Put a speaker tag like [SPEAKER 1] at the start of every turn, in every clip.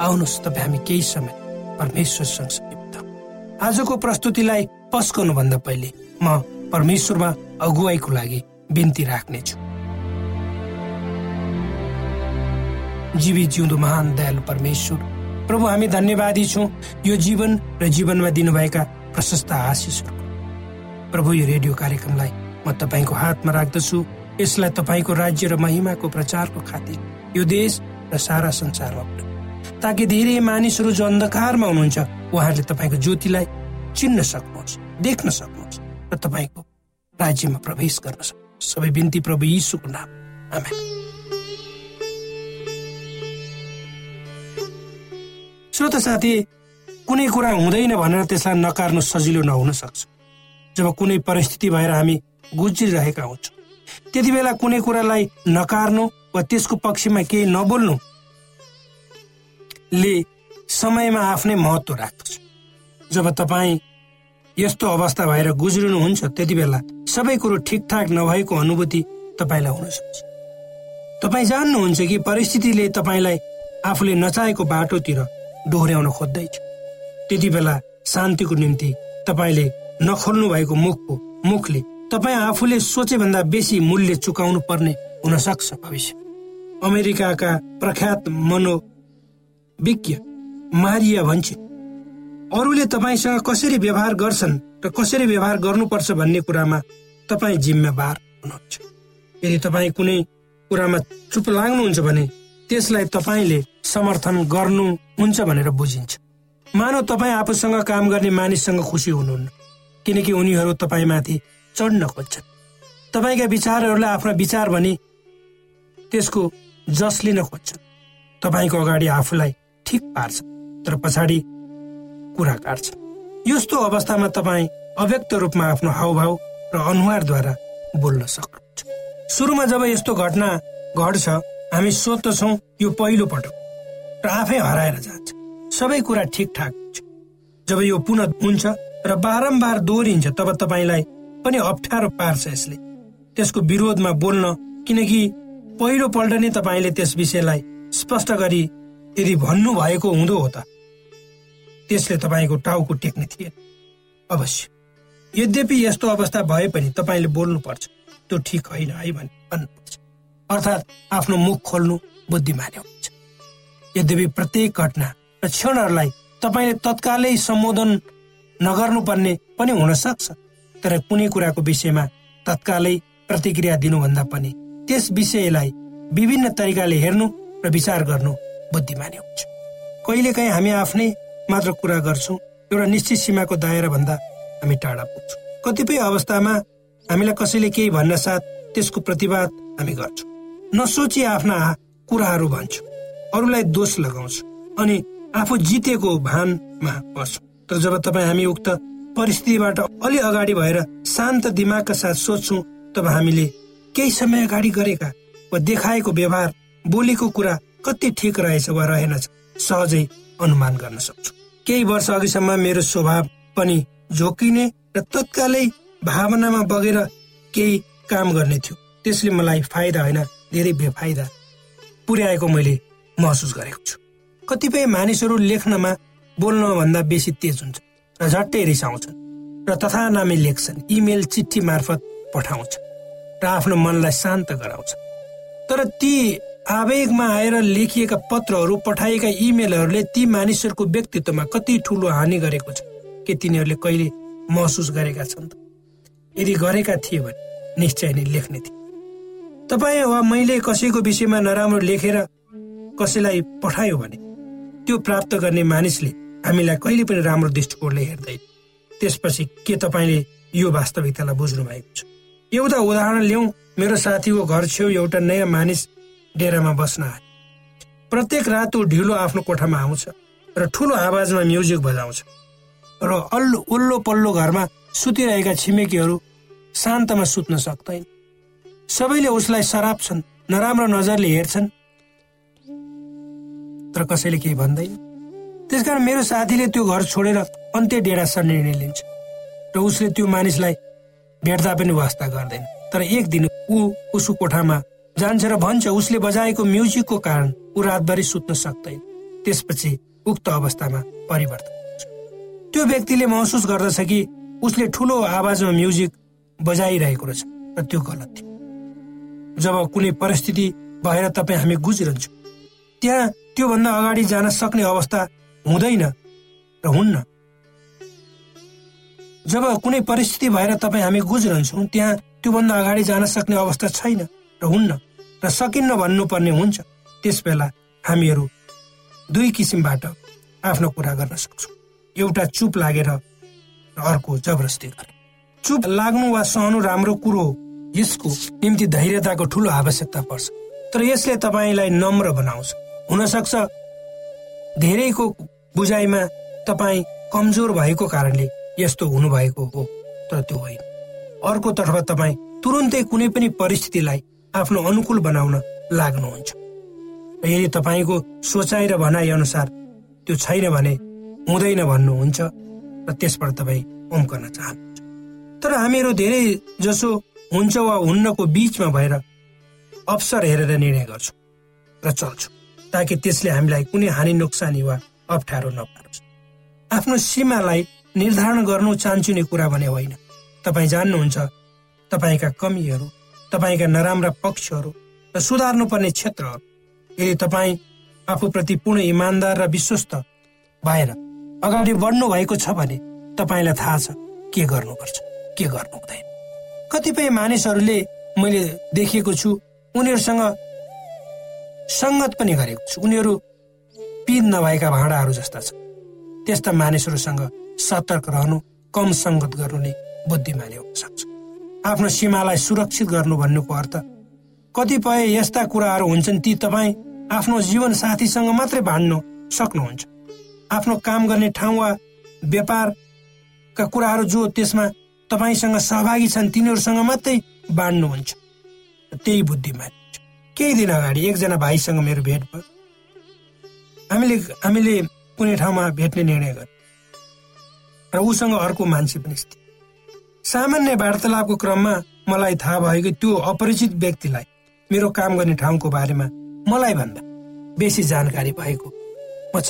[SPEAKER 1] आउनुहोस् तपाईँ हामी केही समय। परमेश्वर सँगसँगै आजको प्रस्तुतिलाई पस्कनुभन्दा पहिले म परमेश्वरमा अगुवाईको लागि बिन्ती राख्नेछु। जीवी जिउँदो महान दयालु परमेश्वर प्रभु हामी धन्यवादी छौँ। यो जीवन र जीवनमा दिनुभएका प्रशस्त आशिषहरू। प्रभु यो रेडियो कार्यक्रमलाई म तपाईँको हातमा राख्दछु। यसलाई तपाईँको राज्य र महिमाको प्रचारको खातिर यो देश र सारा संसारमा ताकि धेरै मानिसहरू जो अन्धकारमा हुनुहुन्छ उहाँहरूले तपाईँको ज्योतिलाई चिन्न सक्नुहोस् देख्न सक्नुहोस् र तपाईँको राज्यमा प्रवेश गर्न सक्नुहोस् सबै बिन्ती प्रभु यीशुको नाम। आमेन। श्रोत साथी कुनै कुरा हुँदैन भनेर त्यसलाई नकार्नु सजिलो नहुन सक्छ। जब कुनै परिस्थिति भएर हामी गुज्रिरहेका हुन्छौँ त्यति बेला कुनै कुरालाई नकार्नु वा त्यसको पक्षमा केही नबोल्नु ले समयमा आफ्नै महत्व राख्दछ। जब तपाईँ यस्तो अवस्था भएर गुज्रिनुहुन्छ त्यति बेला सबै कुरो ठिकठाक नभएको अनुभूति तपाईँलाई हुन सक्छ। तपाईँ जान्नुहुन्छ कि परिस्थितिले तपाईँलाई आफूले नचाहेको बाटोतिर डोहोऱ्याउन खोज्दैछ। त्यति बेला शान्तिको निम्ति तपाईँले नखोल्नु भएको मुखको मुखले तपाईँ आफूले सोचे भन्दा बेसी मूल्य चुकाउनु पर्ने हुन सक्छ भविष्य अमेरिकाका प्रख्यात मनोविज्ञ मारिया भन्छ। अरूले तपाईँसँग कसरी व्यवहार गर्छन् र कसरी व्यवहार गर्नुपर्छ भन्ने कुरामा तपाईँ जिम्मेवार हुनुहुन्छ। यदि तपाईँ कुनै कुरामा चुप लाग्नुहुन्छ भने त्यसलाई तपाईँले समर्थन गर्नुहुन्छ भनेर बुझिन्छ। मानव तपाईँ आफूसँग काम गर्ने मानिससँग खुसी हुनुहुन्न किनकि उनीहरू तपाईँमाथि चढ्न खोज्छन्। तपाईँका विचारहरूलाई आफ्ना विचार भने त्यसको जस लिन खोज्छन्। तपाईँको अगाडि आफूलाई ठिक पार्छ तर पछाडि कुरा काट्छ। यस्तो अवस्थामा तपाईँ अव्यक्त रूपमा आफ्नो हावभाव र अनुहारद्वारा बोल्न सक्नुहुन्छ। सुरुमा जब यस्तो घटना घट्छ हामी सोध्दछौँ यो पहिलो पटक र आफै हराएर जान्छ। सबै कुरा ठिकठाक हुन्छ। जब यो पुनः हुन्छ र बारम्बार दोहोरिन्छ तब तपाईँलाई पनि अप्ठ्यारो पार्छ यसले। त्यसको विरोधमा बोल्न किनकि पहिलो पल्ट नै तपाईँले त्यस विषयलाई स्पष्ट गरी यदि भन्नु भएको हुँदो हो त त्यसले तपाईँको टाउको टेक्ने थिएन। अवश्य। यद्यपि यस्तो अवस्था भए पनि तपाईँले बोल्नुपर्छ। त्यो ठिक होइन है भने भन्नुपर्छ। अर्थात् आफ्नो मुख खोल्नु बुद्धिमानी हुन्छ। यद्यपि प्रत्येक घटना र क्षणहरूलाई तपाईँले तत्कालै सम्बोधन नगर्नुपर्ने पनि हुन सक्छ। तर कुनै कुराको विषयमा तत्कालै प्रतिक्रिया दिनुभन्दा पनि त्यस विषयलाई विभिन्न तरिकाले हेर्नु र विचार गर्नु बुद्धिमानी हुन्छ। कहिलेकाहीँ हामी आफ्नै मात्र कुरा गर्छौँ एउटा निश्चित सीमाको दायरा भन्दा हामी टाढा पुग्छौँ। कतिपय अवस्थामा हामीलाई कसैले केही भन्न साथ त्यसको प्रतिवाद हामी गर्छौँ। नसोची आफ्ना कुराहरू भन्छौँ। अरूलाई दोष लगाउँछौँ अनि आफू जितेको भानमा पर्छौँ तर जब तपाईँ हामी उक्त परिस्थितिबाट अलि अगाडि भएर शान्त दिमागका साथ सोध्छौँ तब हामीले केही समय अगाडि गरेका वा देखाएको व्यवहार बोलेको कुरा कति ठिक रहेछ वा रहेनछ सहजै अनुमान गर्न सक्छौँ। केही वर्ष अघिसम्म मेरो स्वभाव पनि झोकिने र तत्कालै भावनामा बगेर केही काम गर्ने थियो। त्यसले मलाई फाइदा होइन धेरै बेफाइदा पुर्याएको मैले महसुस गरेको छु। कतिपय मानिसहरू लेख्नमा बोल्नभन्दा बेसी तेज हुन्छ र झट्टै रिसाउँछन् र तथा नामै लेख्छन्। इमेल चिठी मार्फत पठाउँछ र आफ्नो मनलाई शान्त गराउँछ तर ती आवेगमा आएर लेखिएका पत्रहरू पठाइएका इमेलहरूले ती मानिसहरूको व्यक्तित्वमा कति ठुलो हानि गरेको छ के तिनीहरूले कहिले महसुस गरेका छन्? त यदि गरेका थिए भने निश्चय नै लेख्ने थिए। तपाईँ वा मैले कसैको विषयमा नराम्रो लेखेर कसैलाई पठायो भने त्यो प्राप्त गर्ने मानिसले हामीलाई कहिले पनि राम्रो दृष्टिकोणले हेर्दैन। त्यसपछि के तपाईँले यो वास्तविकतालाई बुझ्नु भएको छ? एउटा उदाहरण ल्याउँ मेरो साथीको घर छेउ एउटा नयाँ मानिस डेरामा बस्न। आए प्रत्येक रात ऊ ढिलो आफ्नो कोठामा आउँछ र ठुलो आवाजमा म्युजिक बजाउँछ र अल्लो उल्लो पल्लो घरमा सुतिरहेका छिमेकीहरू शान्तमा सुत्न सक्दैन सबैले उसलाई छन् नराम्रो नजरले हेर्छन्। तर कसैले केही भन्दैन। त्यसकारण मेरो साथीले त्यो घर छोडेर अन्त्य डेरा सर्ने निर्णय लिन्छ र उसले त्यो मानिसलाई भेट्दा पनि वास्ता गर्दैन। तर एक दिन ऊ उसको कोठामा जान्छ र भन्छ उसले बजाएको म्युजिकको कारण ऊ रातभरि सुत्न सक्दैन। त्यसपछि उक्त अवस्थामा परिवर्तन त्यो व्यक्तिले महसुस गर्दछ कि उसले ठुलो आवाजमा म्युजिक बजाइरहेको रहेछ र त्यो गलत थियो। जब कुनै परिस्थिति भएर तपाईँ हामी गुजिरहन्छौँ त्यहाँ त्योभन्दा अगाडि जान सक्ने अवस्था हुँदैन र हुन्न। जब कुनै परिस्थिति भएर तपाईँ हामी गुजिरहन्छौँ त्यहाँ त्योभन्दा अगाडि जान सक्ने अवस्था छैन र हुन्न। र सकिन्न भन्नुपर्ने हुन्छ। त्यस बेला हामीहरू दुई किसिमबाट आफ्नो कुरा गर्न सक्छौँ। एउटा चुप लागेर अर्को जबरजस्ती गर्ने। चुप लाग्नु वा सहनु राम्रो कुरो यसको निम्ति धैर्यताको ठुलो आवश्यकता पर्छ। तर यसले तपाईँलाई नम्र बनाउँछ। हुनसक्छ धेरैको बुझाइमा तपाईँ कमजोर भएको कारणले यस्तो हुनुभएको हो। तर त्यो होइन। अर्कोतर्फ तपाईँ तुरुन्तै कुनै पनि परिस्थितिलाई आफ्नो अनुकूल बनाउन लाग्नुहुन्छ। यदि तपाईँको सोचाइ र भनाइ अनुसार त्यो छैन भने हुँदैन भन्नुहुन्छ र त्यसबाट तपाईँ उम्कन चाहनुहुन्छ। तर हामीहरू धेरै जसो हुन्छ वा हुन्नको बिचमा भएर अवसर हेरेर निर्णय गर्छौँ र चल्छौँ ताकि त्यसले हामीलाई कुनै हानि नोक्सानी वा अप्ठ्यारो नपारोस्। आफ्नो सीमालाई निर्धारण गर्नु चान्चुने कुरा भने होइन। तपाईँ जान्नुहुन्छ तपाईँका कमीहरू तपाईँका नराम्रा पक्षहरू र सुधार्नुपर्ने क्षेत्रहरू। यदि तपाईँ आफूप्रति पूर्ण इमान्दार र विश्वस्त भएर अगाडि बढ्नु भएको छ भने तपाईँलाई थाहा छ के गर्नुपर्छ के गर्नु हुँदैन कतिपय मानिसहरूले मैले देखेको छु उनीहरूसँग सङ्गत पनि गरेको छु। उनीहरू पिद नभएका भाँडाहरू जस्ता छन्। त्यस्ता मानिसहरूसँग सतर्क रहनु कम सङ्गत गर्नु नै बुद्धिमानी हुन सक्छ। आफ्नो सीमालाई सुरक्षित गर्नु भन्नुको अर्थ कतिपय यस्ता कुराहरू हुन्छन् ती तपाईँ आफ्नो जीवन साथीसँग मात्रै बाँड्नु सक्नुहुन्छ। आफ्नो काम गर्ने ठाउँ वा व्यापारका कुराहरू जो त्यसमा तपाईँसँग सहभागी छन् तिनीहरूसँग मात्रै बाँड्नुहुन्छ त्यही बुद्धिमानी केही दिन अगाडि एकजना भाइसँग मेरो भेट भयो। हामीले हामीले कुनै ठाउँमा भेट्ने निर्णय गर्यो। र उसँग अर्को मान्छे पनि सामान्य वार्तालापको क्रममा मलाई थाहा भयो कि त्यो अपरिचित व्यक्तिलाई मेरो काम गर्ने ठाउँको बारेमा मलाई भन्दा बेसी जानकारी भएको म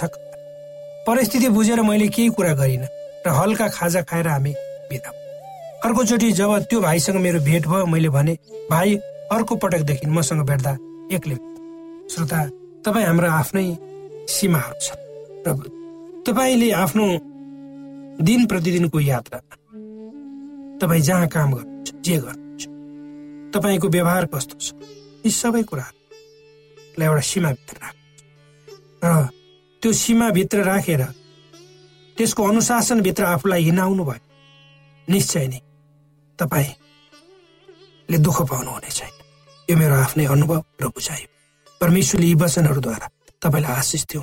[SPEAKER 1] परिस्थिति बुझेर मैले केही कुरा गरिनँ र हल्का खाजा खाएर हामी बिदा अर्कोचोटि जब त्यो भाइसँग मेरो भेट भयो मैले भने भाइ अर्को पटकदेखि मसँग भेट्दा एक्लै श्रोता तपाईँ हाम्रो आफ्नै सीमाहरू छ र तपाईँले आफ्नो दिन प्रतिदिनको यात्रामा तपाईँ जहाँ काम गर्नुहुन्छ जे गर्नुहुन्छ तपाईँको व्यवहार कस्तो छ? यी सबै कुराहरूलाई एउटा सीमाभित्र राख्नु र त्यो सीमाभित्र राखेर त्यसको अनुशासनभित्र आफूलाई हिँडाउनु भयो निश्चय नै तपाईँले दुःख पाउनु हुने छैन। यो मेरो आफ्नै अनुभव र बुझाइ परमेश्वरले यी वचनहरूद्वारा तपाईँलाई आशिष थियो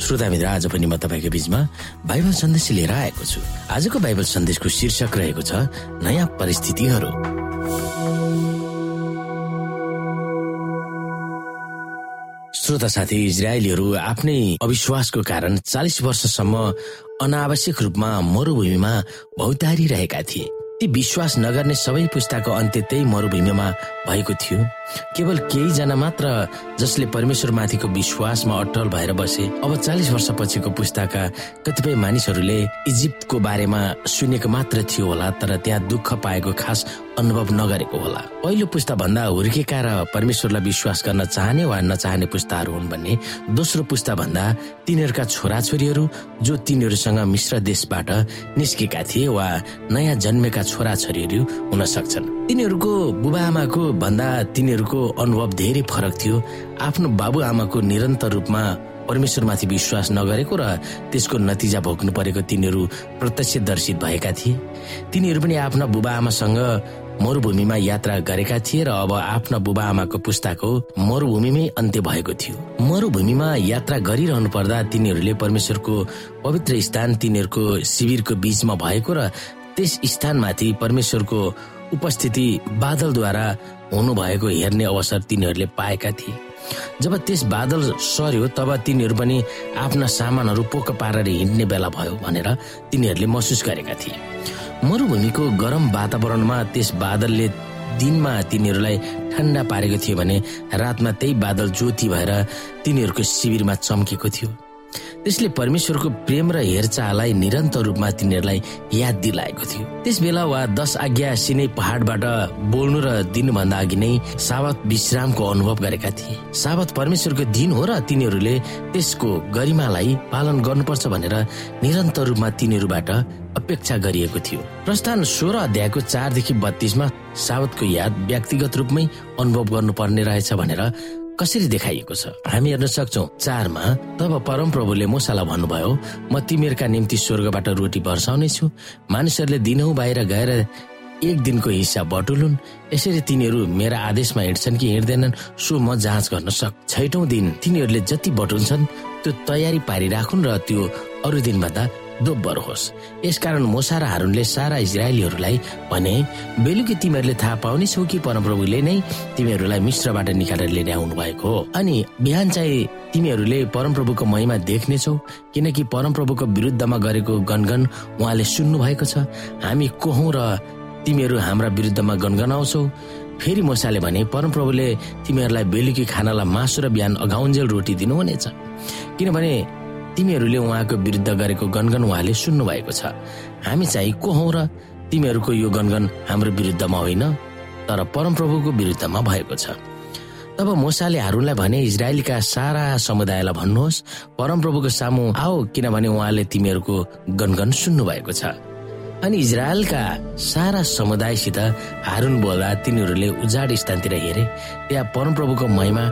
[SPEAKER 2] श्रोता मित्र आज पनि म तपाईँको बिचमा बाइबल सन्देश लिएर आएको छु। आजको बाइबल सन्देशको शीर्षक रहेको छ नयाँ परिस्थितिहरू। श्रोता साथी इजरायलीहरू आफ्नै अविश्वासको कारण चालिस वर्षसम्म अनावश्यक रूपमा मरुभूमिमा भौतारिरहेका थिए। ती विश्वास नगर्ने सबै पुस्ताको अन्त्य त्यही मरुभूमिमा भएको थियो। केवल केही जना मात्र जसले परमेश्वरमाथिको विश्वासमा अटल भएर बसे। अब चालिस वर्ष पछिको पुस्ताका कतिपय मानिसहरूले इजिप्टको बारेमा सुनेको मात्र थियो होला तर त्यहाँ दुःख पाएको खास अनुभव नगरेको होला। पहिलो पुस्ता भन्दा हुर्केका र परमेश्वरलाई विश्वास गर्न चाहने वा नचाहने पुस्ताहरू हुन् भन्ने दोस्रो पुस्ता भन्दा तिनीहरूका छोराछोरीहरू जो तिनीहरूसँग मिश्र देशबाट निस्केका थिए वा नयाँ जन्मेका छोराछोरीहरू हुन सक्छन्। तिनीहरूको बुबाआमाको भन्दा तिनीहरूको अनुभव धेरै फरक थियो। आफ्नो बाबुआमाको निरन्तर रूपमा परमेश्वरमाथि विश्वास नगरेको र त्यसको नतिजा भोग्नु परेको तिनीहरू प्रत्यक्षदर्शित भएका थिए। तिनीहरू पनि आफ्ना बुबाआमासँग मरुभूमिमा यात्रा गरेका थिए र अब आफ्ना बुबा आमाको पुस्ताको मरुभूमिमै अन्त्य भएको थियो। मरुभूमिमा यात्रा गरिरहनु पर्दा तिनीहरूले परमेश्वरको पवित्र स्थान तिनीहरूको शिविरको बीचमा भएको र त्यस स्थानमाथि परमेश्वरको उपस्थिति बादलद्वारा हुनुभएको हेर्ने अवसर तिनीहरूले पाएका थिए। जब त्यस बादल सर्यो तब तिनीहरू पनि आफ्ना सामानहरू पोक पारेर हिँड्ने बेला भयो भनेर तिनीहरूले महसुस गरेका थिए। मरुभूमिको गरम वातावरणमा त्यस बादलले दिनमा तिनीहरूलाई ठन्डा पारेको थियो भने रातमा त्यही बादल ज्योति भएर तिनीहरूको शिविरमा चम्केको थियो। त्यसले परमेश्वरको प्रेम र हेरचाहलाई निरन्तर रूपमा तिनीहरूलाई याद दिलाएको थियो। त्यस बेला वा दश आज्ञा सिनै पहाडबाट बोल्नु र दिनुभन्दा अघि नै सावत विश्रामको अनुभव गरेका थिए। सावत परमेश्वरको दिन हो र तिनीहरूले त्यसको गरिमालाई पालन गर्नुपर्छ भनेर निरन्तर रूपमा तिनीहरूबाट अपेक्षा गरिएको थियो। प्रस्थान सोह्र अध्यायको चारदेखि बत्तीसमा सावतको याद व्यक्तिगत रूपमै अनुभव गर्नुपर्ने रहेछ भनेर कसरी देखाइएको छ? हामी हेर्न सक्छौ चारमा तब परम प्रभुले मुसालाई भन्नुभयो म तिमीहरूका निम्ति स्वर्गबाट रोटी वर्षाउने छु मानिसहरूले दिनौ बाहिर गएर एक दिनको हिस्सा बटुलुन्। यसरी तिनीहरू मेरा आदेशमा हिँड्छन् कि हिँड्दैनन् सो म जाँच गर्न सक् छैटौं दिन तिनीहरूले जति बटुल्छन् त्यो तयारी पारिराखुन् र त्यो अरू दिनभन्दा दोब्बर होस् यसकारण मोसा र हारुनले सारा इजरायलीहरूलाई भने बेलुकी तिमीहरूले थाहा पाउने छौ कि परमप्रभुले नै तिमीहरूलाई मिश्रबाट निकालेर लिएर आउनु भएको हो। अनि बिहान चाहिँ तिमीहरूले परमप्रभुको महिमा देख्नेछौ किनकि परमप्रभुको विरुद्धमा गरेको गनगन उहाँले सुन्नु भएको छ। हामी को हौ र तिमीहरू हाम्रा विरुद्धमा गनगनाउँछौ फेरि मोसाले भने परमप्रभुले तिमीहरूलाई बेलुकी खानालाई मासु र बिहान अघाउन्जेल रोटी दिनुहुनेछ। किनभने तिमीहरूले उहाँको विरुद्ध गरेको गनगन उहाँले सुन्नु भएको छ। हामी चाहिँ को हौ र तिमीहरूको यो गनगन हाम्रो विरुद्धमा होइन तर परमप्रभुको विरुद्धमा भएको छ। तब मोसाले हारूनलाई भने इजरायलीका सारा समुदायलाई भन्नुहोस् परमप्रभुको सामु आओ किनभने उहाँले तिमीहरूको गनगन सुन्नु भएको छ। अनि इजरायलका सारा समुदायसित हारुन बोल्दा तिनीहरूले उजाड स्थानतिर हेरे त्यहाँ परमप्रभुको महिमा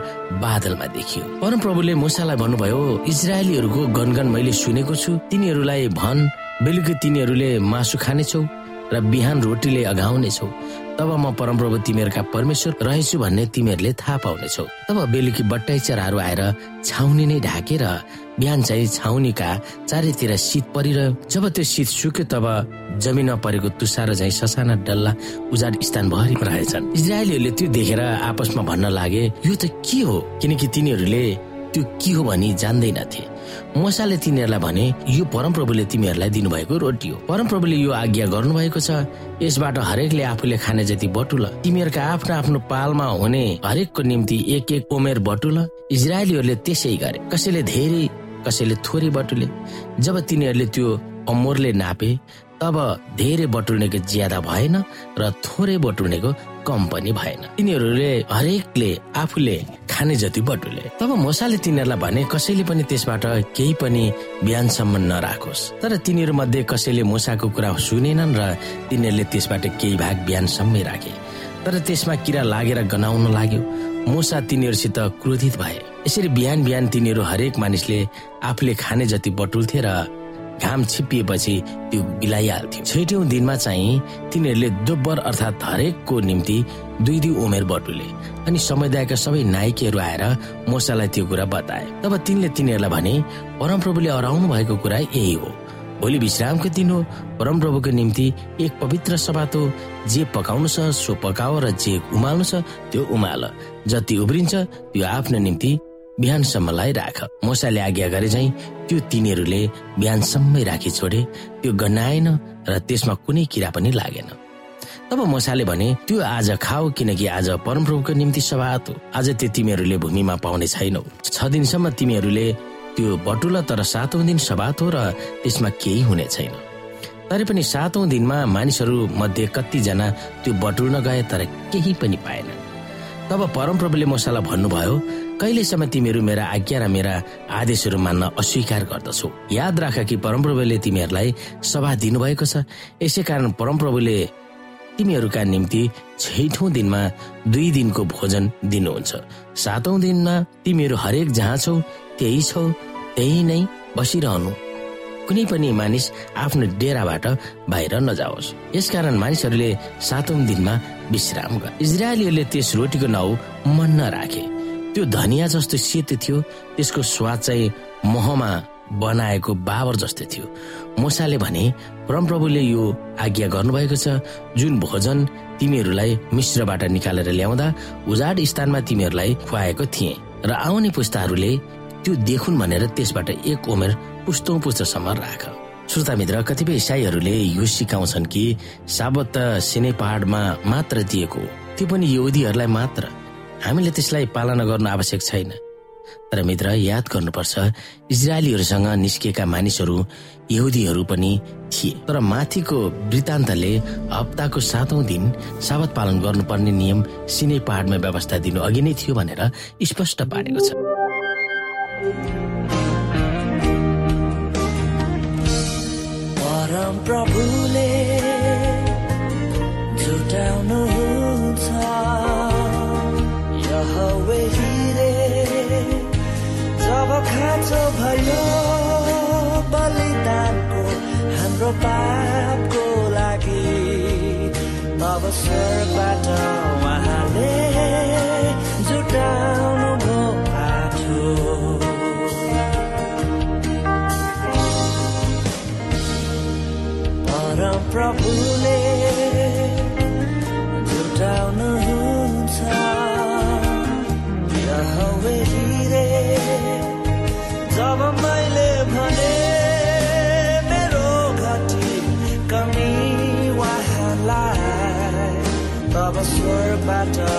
[SPEAKER 2] बादलमा देखियो। परमप्रभुले मुसालाई भन्नुभयो इजरायलीहरूको गनगन मैले सुनेको छु। तिनीहरूलाई भन बेलुकी तिनीहरूले मासु खानेछौ र बिहान रोटीले अघाउनेछौ। तब म परमप्रभु तिमीहरूका परमेश्वर रहेछु भन्ने तिमीहरूले थाहा पाउनेछौ। तब बेलुकी बट्टाई चराहरू आएर छाउनी नै ढाकेर बिहान चाहिँ छाउनीका चारैतिर शीत परिरह्यो। जब त्यो शीत सुक्यो तब जमिनमा परेको तुसारो झै ससाना डल्ला उजाड स्थान भरि रहेछन्। इजरायलीहरूले त्यो देखेर आपसमा भन्न लागे यो त के हो? किनकि तिनीहरूले त्यो के हो भनी जान्दैनथे। मसाले तिनीहरूलाई भने यो परमप्रभुले तिमीहरूलाई दिनुभएको रोटी हो। परमप्रभुले यो आज्ञा गर्नुभएको छ। यसबाट हरेकले आफूले खाने जति बटुल तिमीहरूका आफ्नो आफ्नो पालमा हुने हरेकको निम्ति एक एक उमेर बटुल इजरायलीहरूले त्यसै गरे। कसैले धेरै कसैले थोरै बटुले। जब तिनीहरूले त्यो अमोरले नापे तब धेरै बटुल्नेको ज्यादा भएन र थोरै बटुल्नेको कम पनि भएन। तिनीहरूले हरेकले आफूले खाने जति बटुले। तब मसाले तिनीहरूलाई भने कसैले पनि त्यसबाट केही पनि बिहानसम्म नराखोस्। तर तिनीहरू मध्ये कसैले मुसाको कुरा सुनेनन् र तिनीहरूले त्यसबाट केही भाग बिहानसम्मै राखे। तर त्यसमा किरा लागेर गनाउन लाग्यो। मुसा तिनीहरूसित क्रोधित भए। यसरी बिहान बिहान तिनीहरू हरेक मानिसले आफूले खाने जति बटुल्थे र घाम छिप्पिएपछि त्यो बिलाइहाल्थ्यो। छैटौँ दिनमा चाहिँ तिनीहरूले दोब्बर अर्थात् हरेकको निम्ति दुई दुई उमेर बटुले अनि समुदायका सबै नायकीहरू आएर मोसालाई त्यो कुरा बताए। तब तिनले तिनीहरूलाई भने परमप्रभुले हराउनु भएको कुरा यही हो। भोलि विश्रामको दिन हो। परमप्रभुको निम्ति एक पवित्र सभा त जे पकाउनु छ सो पकाओ र जे उमाल्नु छ त्यो उमाल। जति उब्रिन्छ त्यो आफ्नो निम्ति बिहानसम्मलाई राख मोसाले आज्ञा गरे चाहिँ त्यो तिनीहरूले बिहानसम्मै राखी छोडे त्यो गन्नाएन र त्यसमा कुनै किरा पनि लागेन। तब मसाले भने त्यो आज खाऊ किनकि आज परमप्रभुको निम्ति सभात हो। आज त्यो तिमीहरूले भूमिमा पाउने छैनौ। छ दिनसम्म तिमीहरूले त्यो बटुल तर सातौं दिन सभात हो र त्यसमा केही हुने छैन। तरै पनि सातौं दिनमा मानिसहरू मध्ये कतिजना त्यो बटुल्न गए तर केही पनि पाएन तब परमप्रभुले मसालाई भन्नुभयो कहिलेसम्म तिमीहरू मेरा आज्ञा र मेरा आदेशहरू मान्न अस्वीकार गर्दछौ? याद राख कि परमप्रभुले तिमीहरूलाई सभा दिनुभएको छ। यसै कारण परमप्रभुले तिमीहरूका निम्ति छैठौँ दिनमा दुई दिनको भोजन दिनुहुन्छ। सातौं दिनमा तिमीहरू हरेक जहाँ छौ त्यही छौ त्यही नै बसिरहनु। कुनै पनि मानिस आफ्नो डेराबाट बाहिर नजाओस्। यसकारण मानिसहरूले सातौं दिनमा विश्राम गर। इजरायलीहरूले त्यस रोटीको नाउँ मन नराखे त्यो धनिया जस्तो सेतो थियो त्यसको स्वाद चाहिँ महमा बनाएको बाबर जस्तै थियो। मुसाले भने परमप्रभुले यो आज्ञा गर्नुभएको छ जुन भोजन तिमीहरूलाई मिश्रबाट निकालेर ल्याउँदा उजाड स्थानमा तिमीहरूलाई खुवाएको थिए। र आउने पुस्ताहरूले त्यो देखुन् भनेर त्यसबाट एक उमेर पुस्तौँ पुस्तसम्म राख। श्रोता मित्र कतिपय इसाईहरूले यो सिकाउँछन् कि साबत सिने पहाडमा मात्र दिएको त्यो पनि यहुदीहरूलाई मात्र। हामीले त्यसलाई पालना गर्नु आवश्यक छैन। तर मित्र याद गर्नुपर्छ इजरायलीहरूसँग निस्किएका मानिसहरू यहुदीहरू पनि थिए। तर माथिको वृत्तान्तले हप्ताको सातौं दिन साबत पालन गर्नुपर्ने नियम सिने पहाडमा व्यवस्था दिनु अघि नै थियो भनेर स्पष्ट पारेको छ।
[SPEAKER 3] Oh. matter